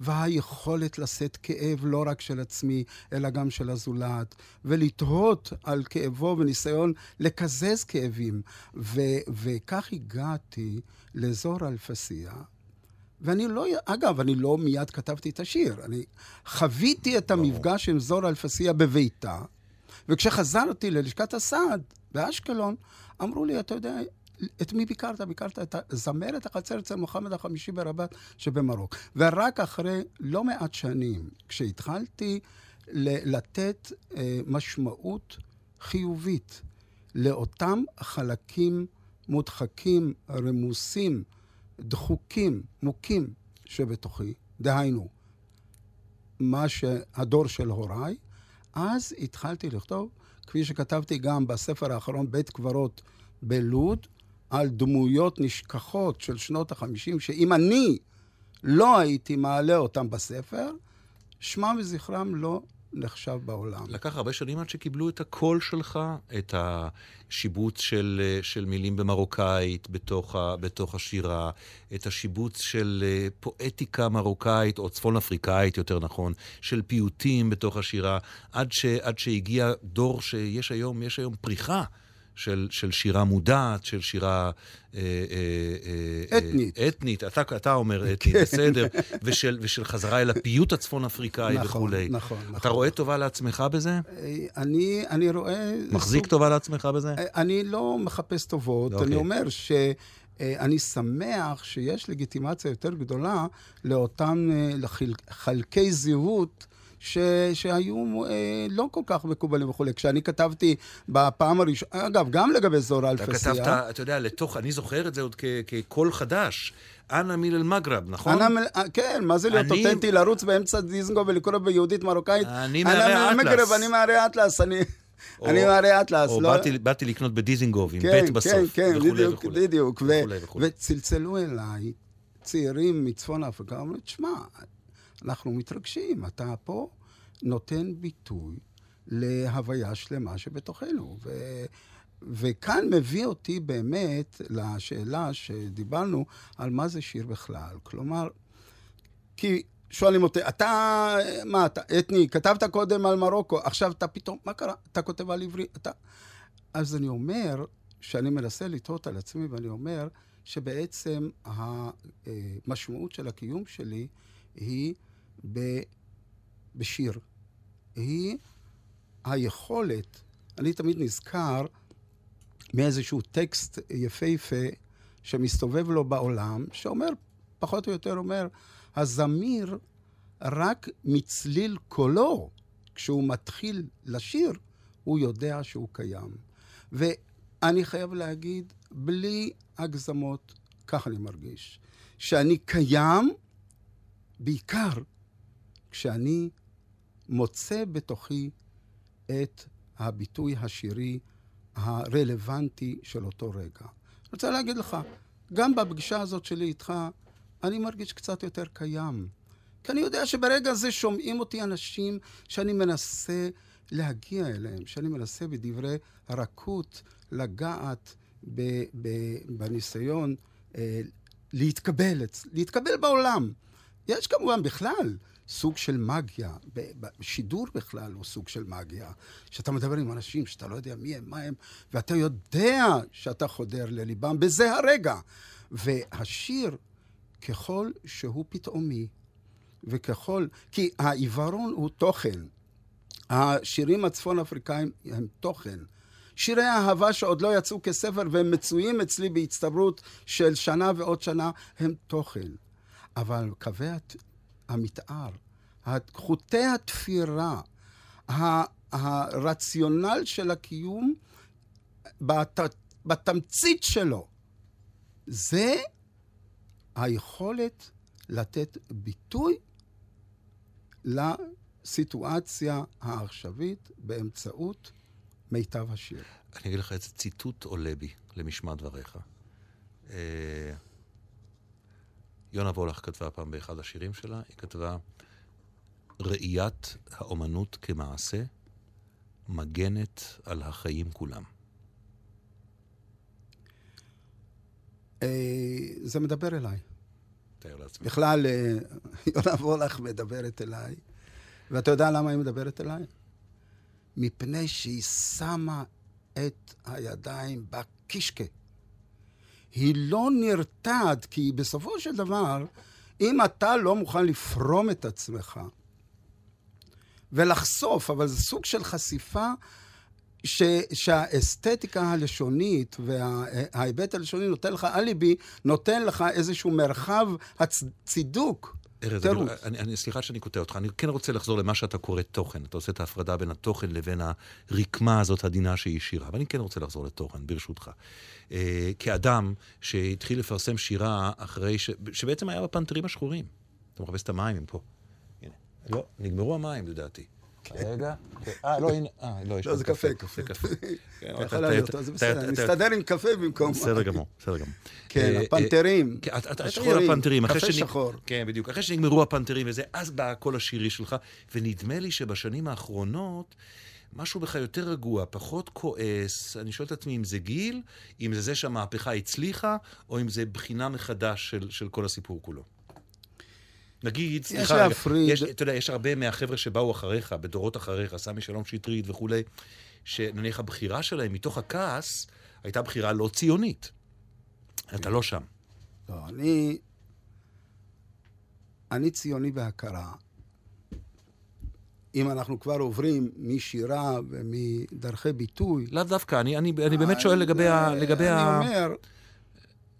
והיכולת לשאת כאב לא רק של עצמי, אלא גם של הזולת, ולתהות על כאבו וניסיון לקזז כאבים. ו- וכך הגעתי לאזור אלפסיה. ואני לא, אגב, אני לא מיד כתבתי את השיר. אני חוויתי את המפגש עם זור אלפסיה בביתה, וכשחזרתי ללשכת הסעד באשקלון, אמרו לי, אתה יודע, את מי ביקרת? ביקרת את הזמרת החצר אצל מוחמד החמישי ברבת שבמרוק. ורק אחרי לא מעט שנים, כשהתחלתי לתת אה, משמעות חיובית לאותם חלקים מודחקים, רמוסים, דחוקים, מוכים שבתוכי, דהיינו, מה שהדור של הוריי, אז התחלתי לכתוב, כפי שכתבתי גם בספר האחרון, בית קברות בלוד, על דמויות נשכחות של שנות החמישים, שאם אני לא הייתי מעלה אותם בספר, שמם וזכרם לא נחשב בעולם. לקח הרבה שנים עד שקיבלו את הקול שלך, את השיבוץ של, של מילים במרוקאית בתוך, ה, בתוך השירה, את השיבוץ של אה, פואטיקה מרוקאית, או צפון אפריקאית יותר נכון, של פיוטים בתוך השירה, עד, ש, עד שהגיע דור שיש היום, יש היום פריחה. של, של שירה מודעת, של שירה... אה, אה, אתנית. אה, אתנית, אתה, אתה אומר אתנית, בסדר, ושל, ושל חזרה אל הפיוט הצפון אפריקאי נכון, וכולי. נכון, אתה נכון. רואה טובה לעצמך בזה? אה, אני, אני רואה... מחזיק סוג- טובה לעצמך בזה? אה, אני לא מחפש טובות, אוקיי. אני אומר ש... אה, אני שמח שיש לגיטימציה יותר גדולה לאותם אה, חלקי זהות ש, שהיו אה, לא כל כך מקובלים וכולי. כשאני כתבתי בפעם הראשונה, אגב, גם לגבי זור אתה אלפסיה, כתבת, אתה יודע, לתוך, אני זוכר את זה עוד כקול חדש. אנה מיל אל-מגרב, נכון? אנא, מ- אה, כן, מה זה להיות אני- אותנטי, לרוץ באמצע דיזנגוף ולקרוא ביהודית מרוקאית? אני אנא מהרי מ- האטלס. מגרב, אני מהרי אטלס, אני... או- אני מהרי אטלס, או לא... באתי, באתי לקנות בדיזינגוף עם כן, בית בסוף, כן, כן, וכולי בדיוק, וכולי. בדיוק. וכולי וכולי. וצלצלו אליי צעירים מצפון אפריקה, אמרו, תשמע, אנחנו מתרגשים. אתה פה נותן ביטוי להוויה שלמה שבתוכנו. ו... וכאן מביא אותי באמת לשאלה שדיברנו על מה זה שיר בכלל. כלומר, כי שואלים אותי, אתה, מה אתה, אתני, כתבת קודם על מרוקו, עכשיו אתה פתאום, מה קרה? אתה כותב על עברי, אתה... אז אני אומר, שאני מנסה לתהות על עצמי, ואני אומר שבעצם המשמעות של הקיום שלי היא ב, בשיר. היא היכולת, אני תמיד נזכר מאיזשהו טקסט יפהפה שמסתובב לו בעולם, שאומר, פחות או יותר אומר, הזמיר רק מצליל קולו, כשהוא מתחיל לשיר, הוא יודע שהוא קיים. ואני חייב להגיד, בלי הגזמות, כך אני מרגיש, שאני קיים בעיקר כשאני מוצא בתוכי את הביטוי השירי הרלוונטי של אותו רגע. אני רוצה להגיד לך, גם בפגישה הזאת שלי איתך, אני מרגיש קצת יותר קיים. כי אני יודע שברגע הזה שומעים אותי אנשים שאני מנסה להגיע אליהם, שאני מנסה בדברי רכות לגעת ב, ב, בניסיון אה, להתקבל, להתקבל בעולם. יש כמובן בכלל סוג של מגיה, שידור בכלל הוא סוג של מגיה, שאתה מדבר עם אנשים שאתה לא יודע מי הם, מה הם, ואתה יודע שאתה חודר לליבם בזה הרגע. והשיר, ככל שהוא פתאומי, וככל... כי העיוורון הוא תוכן. השירים הצפון אפריקאים הם תוכן. שירי אהבה שעוד לא יצאו כספר והם מצויים אצלי בהצטברות של שנה ועוד שנה, הם תוכן. אבל קווי המתאר, חוטי התפירה, הרציונל של הקיום בת, בתמצית שלו, זה היכולת לתת ביטוי לסיטואציה העכשווית באמצעות מיטב השיר. אני אגיד לך איזה ציטוט עולה בי למשמע דבריך. יונה וולך כתבה פעם באחד השירים שלה, היא כתבה, ראיית האומנות כמעשה מגנת על החיים כולם. אה, זה מדבר אליי. תאר לעצמי. בכלל, אה, יונה וולך מדברת אליי. ואתה יודע למה היא מדברת אליי? מפני שהיא שמה את הידיים בקישקה. היא לא נרתעת, כי בסופו של דבר, אם אתה לא מוכן לפרום את עצמך ולחשוף, אבל זה סוג של חשיפה ש, שהאסתטיקה הלשונית וההיבט הלשוני נותן לך אליבי, נותן לך איזשהו מרחב הצידוק. ארז, אני, אני, אני, סליחה שאני קוטע אותך, אני כן רוצה לחזור למה שאתה קורא תוכן. אתה עושה את ההפרדה בין התוכן לבין הרקמה הזאת עדינה שהיא שירה. אבל אני כן רוצה לחזור לתוכן, ברשותך. אה, כאדם שהתחיל לפרסם שירה אחרי ש... שבעצם היה בפנתרים השחורים. אתה מחפש את המים, הם פה. הנה. לא, נגמרו המים לדעתי. רגע. אה, לא, הנה, אה, לא, יש לא, זה קפה, קפה. קפה. אתה יכול להביא אותו, זה בסדר, נסתדר עם קפה במקום בסדר גמור, בסדר גמור. כן, הפנתרים. השחור הפנתרים. קפה שחור. כן, בדיוק. אחרי שנגמרו הפנתרים וזה, אז בא הקול השירי שלך, ונדמה לי שבשנים האחרונות... משהו בך יותר רגוע, פחות כועס. אני שואל את עצמי אם זה גיל, אם זה זה שהמהפכה הצליחה, או אם זה בחינה מחדש של, של כל הסיפור כולו. נגיד, סליחה, יש להפריד. יש, אתה יודע, יש הרבה מהחבר'ה שבאו אחריך, בדורות אחריך, סמי שלום שטרית וכולי, שנניח הבחירה שלהם מתוך הכעס הייתה בחירה לא ציונית. אתה לא שם. לא, אני... אני ציוני בהכרה. אם אנחנו כבר עוברים משירה ומדרכי ביטוי... לאו דווקא, אני, אני, אני באמת שואל לגבי, ה, לגבי אני ה... אומר...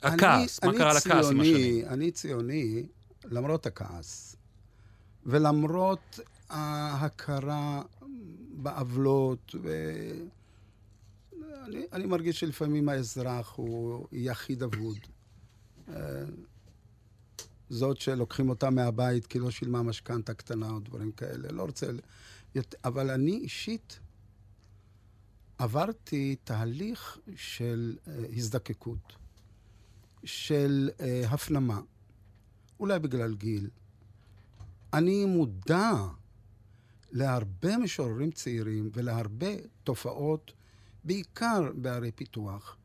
הכעס, אני, מה קרה לכעס עם השנים? אני ציוני למרות הכעס, ולמרות ההכרה בעוולות, ואני אני מרגיש שלפעמים האזרח הוא יחיד אבוד. אה, זאת שלוקחים אותה מהבית כי לא שילמה משכנתה קטנה או דברים כאלה, לא רוצה... אבל אני אישית עברתי תהליך של uh, הזדקקות, של uh, הפנמה. אולי בגלל גיל. אני מודע להרבה משוררים צעירים ולהרבה תופעות, בעיקר בערי פיתוח,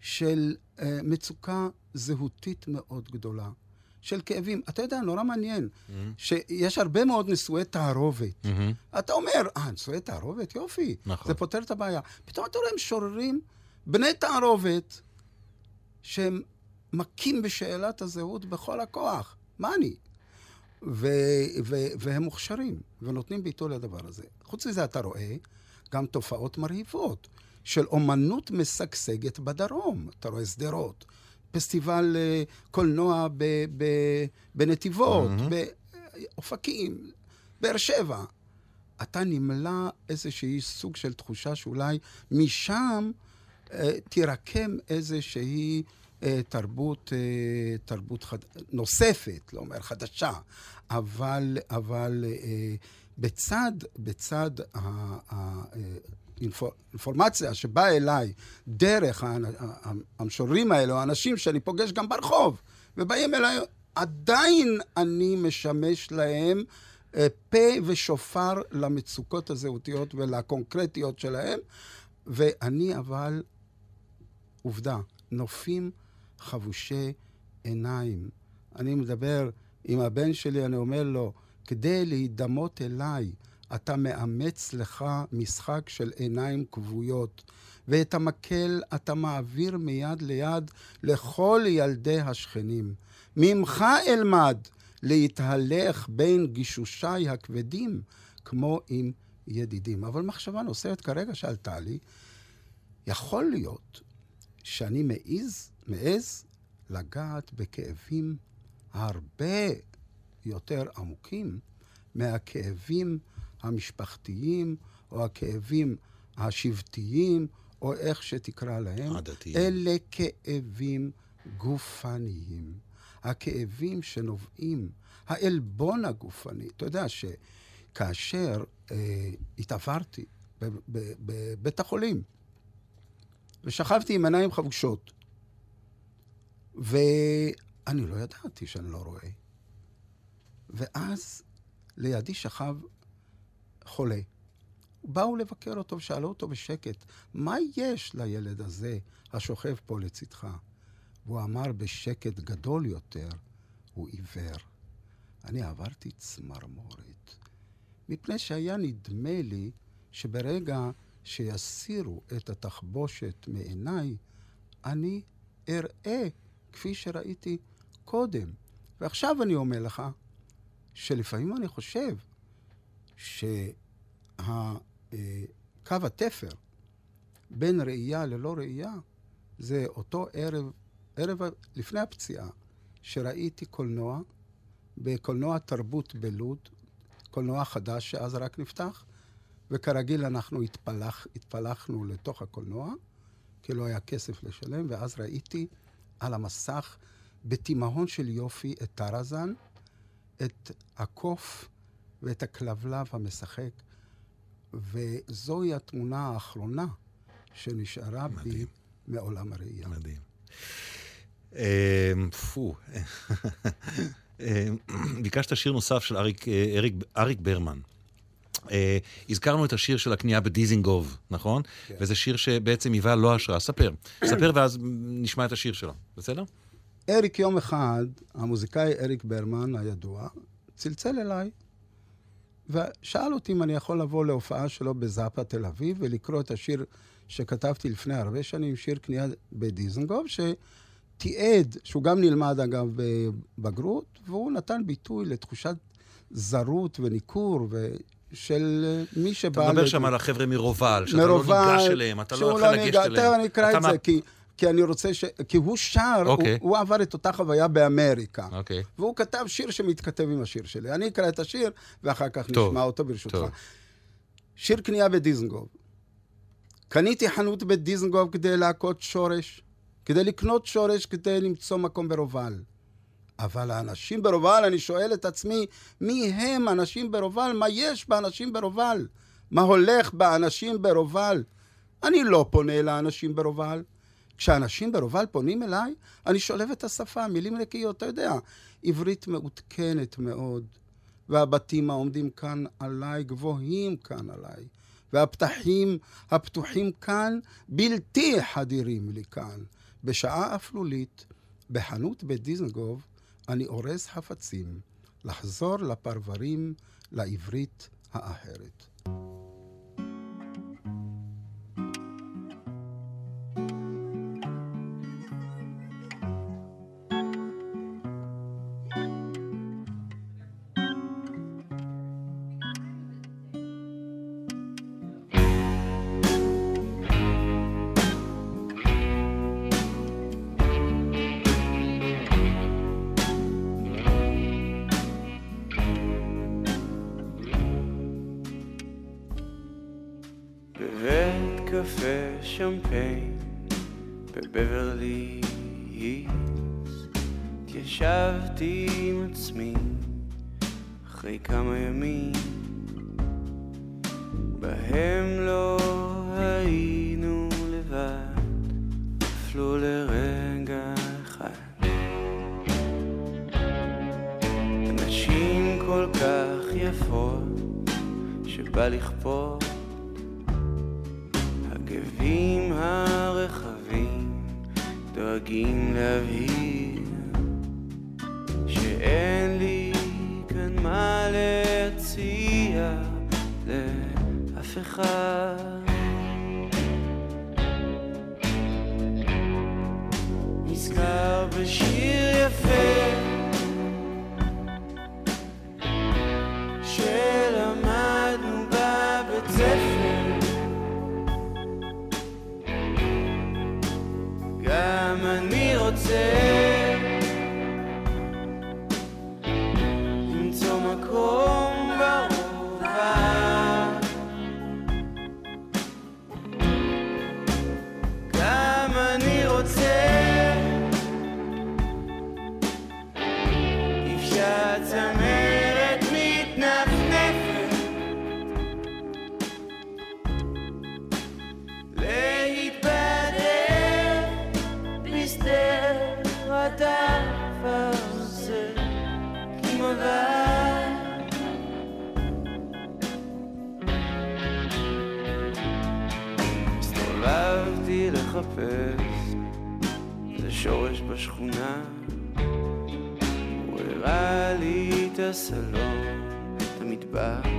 של uh, מצוקה זהותית מאוד גדולה, של כאבים. אתה יודע, נורא מעניין, Mm-hmm. שיש הרבה מאוד נישואי תערובת. מהמם. אתה אומר, אה, נישואי תערובת? יופי. נכון. זה פותר את הבעיה. פתאום אתה רואה משוררים, בני תערובת, שהם מכים בשאלת הזהות בכל הכוח. מה אני? ו- ו- והם מוכשרים, ונותנים ביטוי לדבר הזה. חוץ מזה, אתה רואה גם תופעות מרהיבות של אומנות משגשגת בדרום. אתה רואה שדרות, פסטיבל אה, קולנוע ב- ב- בנתיבות, באופקים, באר שבע. אתה נמלא איזושהי סוג של תחושה שאולי משם אה, תירקם איזושהי תרבות, אה, תרבות חד... נוספת, לא אומר חדשה, אבל, אבל אה, בצד, בצד האינפורמציה שבאה אליי דרך המשוררים האלה, או האנשים שאני פוגש גם ברחוב, ובאים אליי, עדיין אני משמש להם אה, פה ושופר למצוקות הזהותיות ולקונקרטיות שלהם, ואני אבל, עובדה, נופים חבושי עיניים. אני מדבר עם הבן שלי, אני אומר לו, כדי להידמות אליי, אתה מאמץ לך משחק של עיניים כבויות, ואת המקל אתה מעביר מיד ליד לכל ילדי השכנים. ממך אלמד להתהלך בין גישושיי הכבדים, כמו עם ידידים. אבל מחשבה נוספת כרגע שעלתה לי, יכול להיות שאני מעז, מעז לגעת בכאבים הרבה יותר עמוקים מהכאבים המשפחתיים או הכאבים השבטיים, או איך שתקרא להם. הדתיים. אלה כאבים גופניים. הכאבים שנובעים, העלבון הגופני. אתה יודע שכאשר אה, התעברתי בבית החולים, ושכבתי עם עיניים חבושות, ואני לא ידעתי שאני לא רואה. ואז לידי שכב חולה. באו לבקר אותו ושאלו אותו בשקט, מה יש לילד הזה השוכב פה לצדך? והוא אמר בשקט גדול יותר, הוא עיוור. אני עברתי צמרמורת, מפני שהיה נדמה לי שברגע שיסירו את התחבושת מעיניי, אני אראה כפי שראיתי קודם. ועכשיו אני אומר לך, שלפעמים אני חושב שקו התפר בין ראייה ללא ראייה זה אותו ערב, ערב לפני הפציעה, שראיתי קולנוע, בקולנוע תרבות בלוד, קולנוע חדש שאז רק נפתח, וכרגיל אנחנו התפלח, התפלחנו לתוך הקולנוע, כי לא היה כסף לשלם, ואז ראיתי על המסך, בתימהון של יופי, את טרזן, את הקוף ואת הכלבלב המשחק, וזוהי התמונה האחרונה שנשארה בי מדהים. מעולם הראייה. מדהים. אמ, פו. אמ, ביקשת שיר נוסף של אריק, אה, אריק, אריק ברמן. אה, הזכרנו את השיר של הקנייה בדיזינגוף, נכון? כן. וזה שיר שבעצם היווה לו השראה. ספר. ספר ואז נשמע את השיר שלו, בסדר? אריק יום אחד, המוזיקאי אריק ברמן הידוע, צלצל אליי ושאל אותי אם אני יכול לבוא להופעה שלו בזאפה תל אביב ולקרוא את השיר שכתבתי לפני הרבה שנים, שיר קנייה בדיזנגוף, שתיעד, שהוא גם נלמד אגב בבגרות, והוא נתן ביטוי לתחושת זרות וניכור של מי שבא... אתה מדבר לד- שם על החבר'ה מרובל, שאתה לא ניגש אליהם, אתה לא יכול לגשת ניגש- אליהם. תכף אני אקרא את זה, מה- כי, כי אני רוצה ש... כי הוא שר, אוקיי. הוא, הוא עבר את אותה חוויה באמריקה. אוקיי. והוא כתב שיר שמתכתב עם השיר שלי. אני אקרא את השיר, ואחר כך טוב, נשמע אותו ברשותך. טוב. שיר קנייה בדיזנגוף. קניתי חנות בדיזנגוף כדי להכות שורש, כדי לקנות שורש, כדי למצוא מקום ברובל. אבל האנשים ברובל, אני שואל את עצמי, מי הם אנשים ברובל? מה יש באנשים ברובל? מה הולך באנשים ברובל? אני לא פונה לאנשים ברובל. כשאנשים ברובל פונים אליי, אני שולב את השפה, מילים נקיות, אתה יודע, עברית מעודכנת מאוד, והבתים העומדים כאן עליי גבוהים כאן עליי, והפתחים הפתוחים כאן בלתי חדירים לי כאן. בשעה אפלולית, בחנות בית דיזנגוף, אני אורז חפצים, לחזור לפרברים, לעברית האחרת. קפה שמפיין בבברלי הילס. התיישבתי עם עצמי אחרי כמה ימים בהם לא היינו לבד אפילו לרגע אחד. נשים כל כך יפות שבא לכפות דואגים להבהיר שאין לי כאן מה להציע לאף אחד. לי את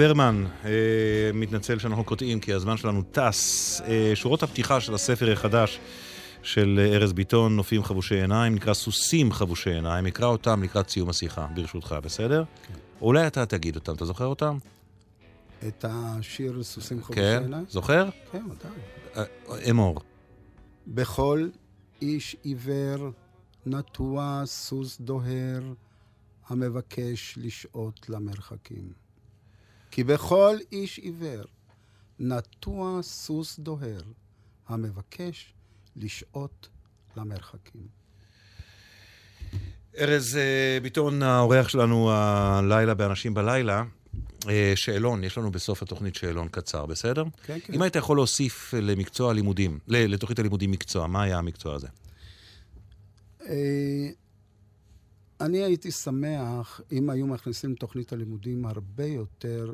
ברמן, אה, מתנצל שאנחנו קוטעים כי הזמן שלנו טס. אה, שורות הפתיחה של הספר החדש של ארז ביטון, נופים חבושי עיניים, נקרא סוסים חבושי עיניים, אקרא אותם לקראת סיום השיחה, ברשותך, בסדר? אולי אתה תגיד אותם, אתה זוכר אותם? את השיר סוסים חבושי כן, עיניים? זוכר? כן, מתי? אה, אמור. בכל איש עיוור נטוע סוס דוהר המבקש לשהות למרחקים. כי בכל איש עיוור נטוע סוס דוהר המבקש לשהות למרחקים. ארז אה, ביטון, האורח שלנו הלילה באנשים בלילה. אה, שאלון, יש לנו בסוף התוכנית שאלון קצר, בסדר? כן, כן. אם היית יכול להוסיף למקצוע הלימודים, לתוכנית הלימודים מקצוע, מה היה המקצוע הזה? אני הייתי שמח אם היו מכניסים לתוכנית הלימודים הרבה יותר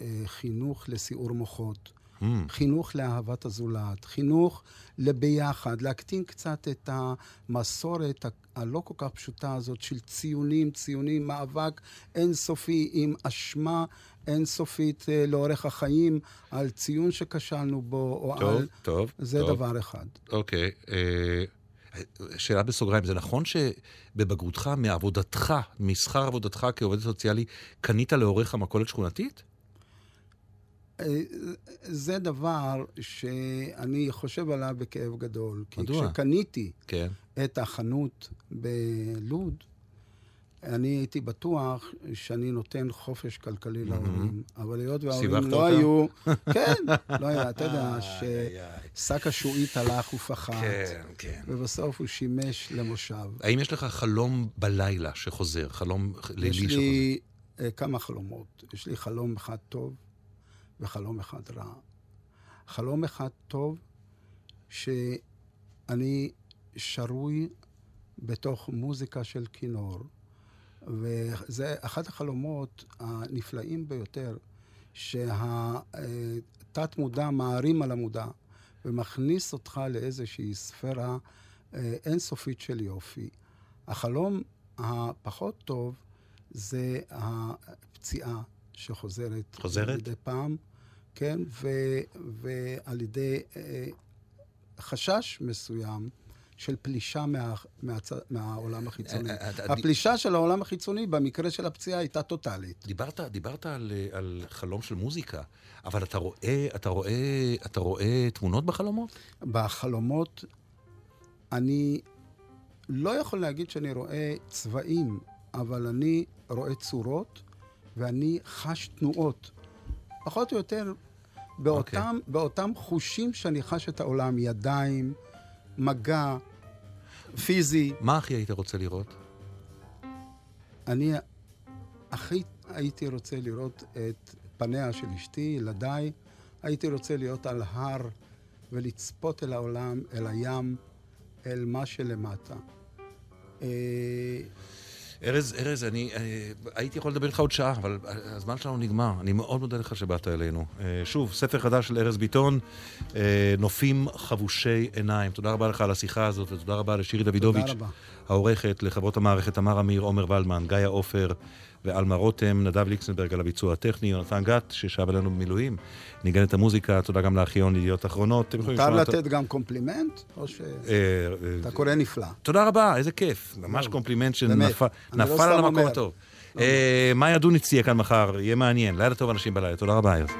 אה, חינוך לסיעור מוחות, Hmm, חינוך לאהבת הזולת, חינוך לביחד, להקטין קצת את המסורת הלא כל כך פשוטה הזאת של ציונים, ציונים, מאבק אינסופי עם אשמה אינסופית אה, לאורך החיים על ציון שכשלנו בו, או טוב, על... טוב, זה טוב. דבר אחד. אוקיי. אה, שאלה בסוגריים, זה נכון שבבגרותך, מעבודתך, משכר עבודתך כעובד סוציאלי, קנית לעורך המכולת שכונתית? אה, זה דבר שאני חושב עליו בכאב גדול. כי מדוע? כשקניתי כן. את החנות בלוד, אני הייתי בטוח שאני נותן חופש כלכלי להורים, אבל היות וההורים לא? היו... כן, לא היה, אתה יודע. ששק השעועית הלך ופחת, כן, כן. ובסוף הוא שימש למושב. האם יש לך חלום בלילה שחוזר? חלום לילי יש שחוזר? לי אה, כמה חלומות. יש לי חלום אחד טוב וחלום אחד רע. חלום אחד טוב, שאני שרוי בתוך מוזיקה של כינור, וזה אחד החלומות הנפלאים ביותר, שהתת-מודע מערים על המודע ומכניס אותך לאיזושהי ספירה אה, אינסופית של יופי. החלום הפחות טוב זה הפציעה שחוזרת. חוזרת? מדי פעם, כן, ו, ועל ידי אה, חשש מסוים של פלישה מה, מהצ... מהעולם החיצוני. אה, אה, אה, הפלישה של העולם החיצוני במקרה של הפציעה הייתה טוטאלית. דיברת, דיברת על, על חלום של מוזיקה, אבל אתה רואה, אתה רואה, אתה רואה תמונות בחלומות? בחלומות אני לא יכול להגיד שאני רואה צבעים, אבל אני רואה צורות ואני חש תנועות. פחות או יותר באותם, okay. באותם חושים שאני חש את העולם, ידיים, מגע, פיזי. מה הכי היית רוצה לראות? אני הכי הייתי רוצה לראות את פניה של אשתי, ילדיי. הייתי רוצה להיות על הר ולצפות אל העולם, אל הים, אל מה שלמטה. ארז, ארז, אני אה, הייתי יכול לדבר איתך עוד שעה, אבל הזמן שלנו נגמר. אני מאוד מודה לך שבאת אלינו. אה, שוב, ספר חדש של ארז ביטון, אה, נופים חבושי עיניים. תודה רבה לך על השיחה הזאת, ותודה רבה לשירי דוידוביץ'. העורכת, לחברות המערכת תמר אמיר, עומר ולדמן, גיא עופר ועלמה רותם, נדב ליקסנברג על הביצוע הטכני, יונתן גת, ששב אלינו במילואים, ניגן את המוזיקה, תודה גם לארכיון לידיעות אחרונות. מותר לתת גם קומפלימנט, או שאתה אה, אה, קורא נפלא? תודה רבה, איזה כיף. ממש קומפלימנט. שנפל אני לא על המקום. הטוב. אה, מאיה דוניץ תהיה כאן מחר, יהיה מעניין. לילה טוב אנשים בלילה. תודה רבה, ארז.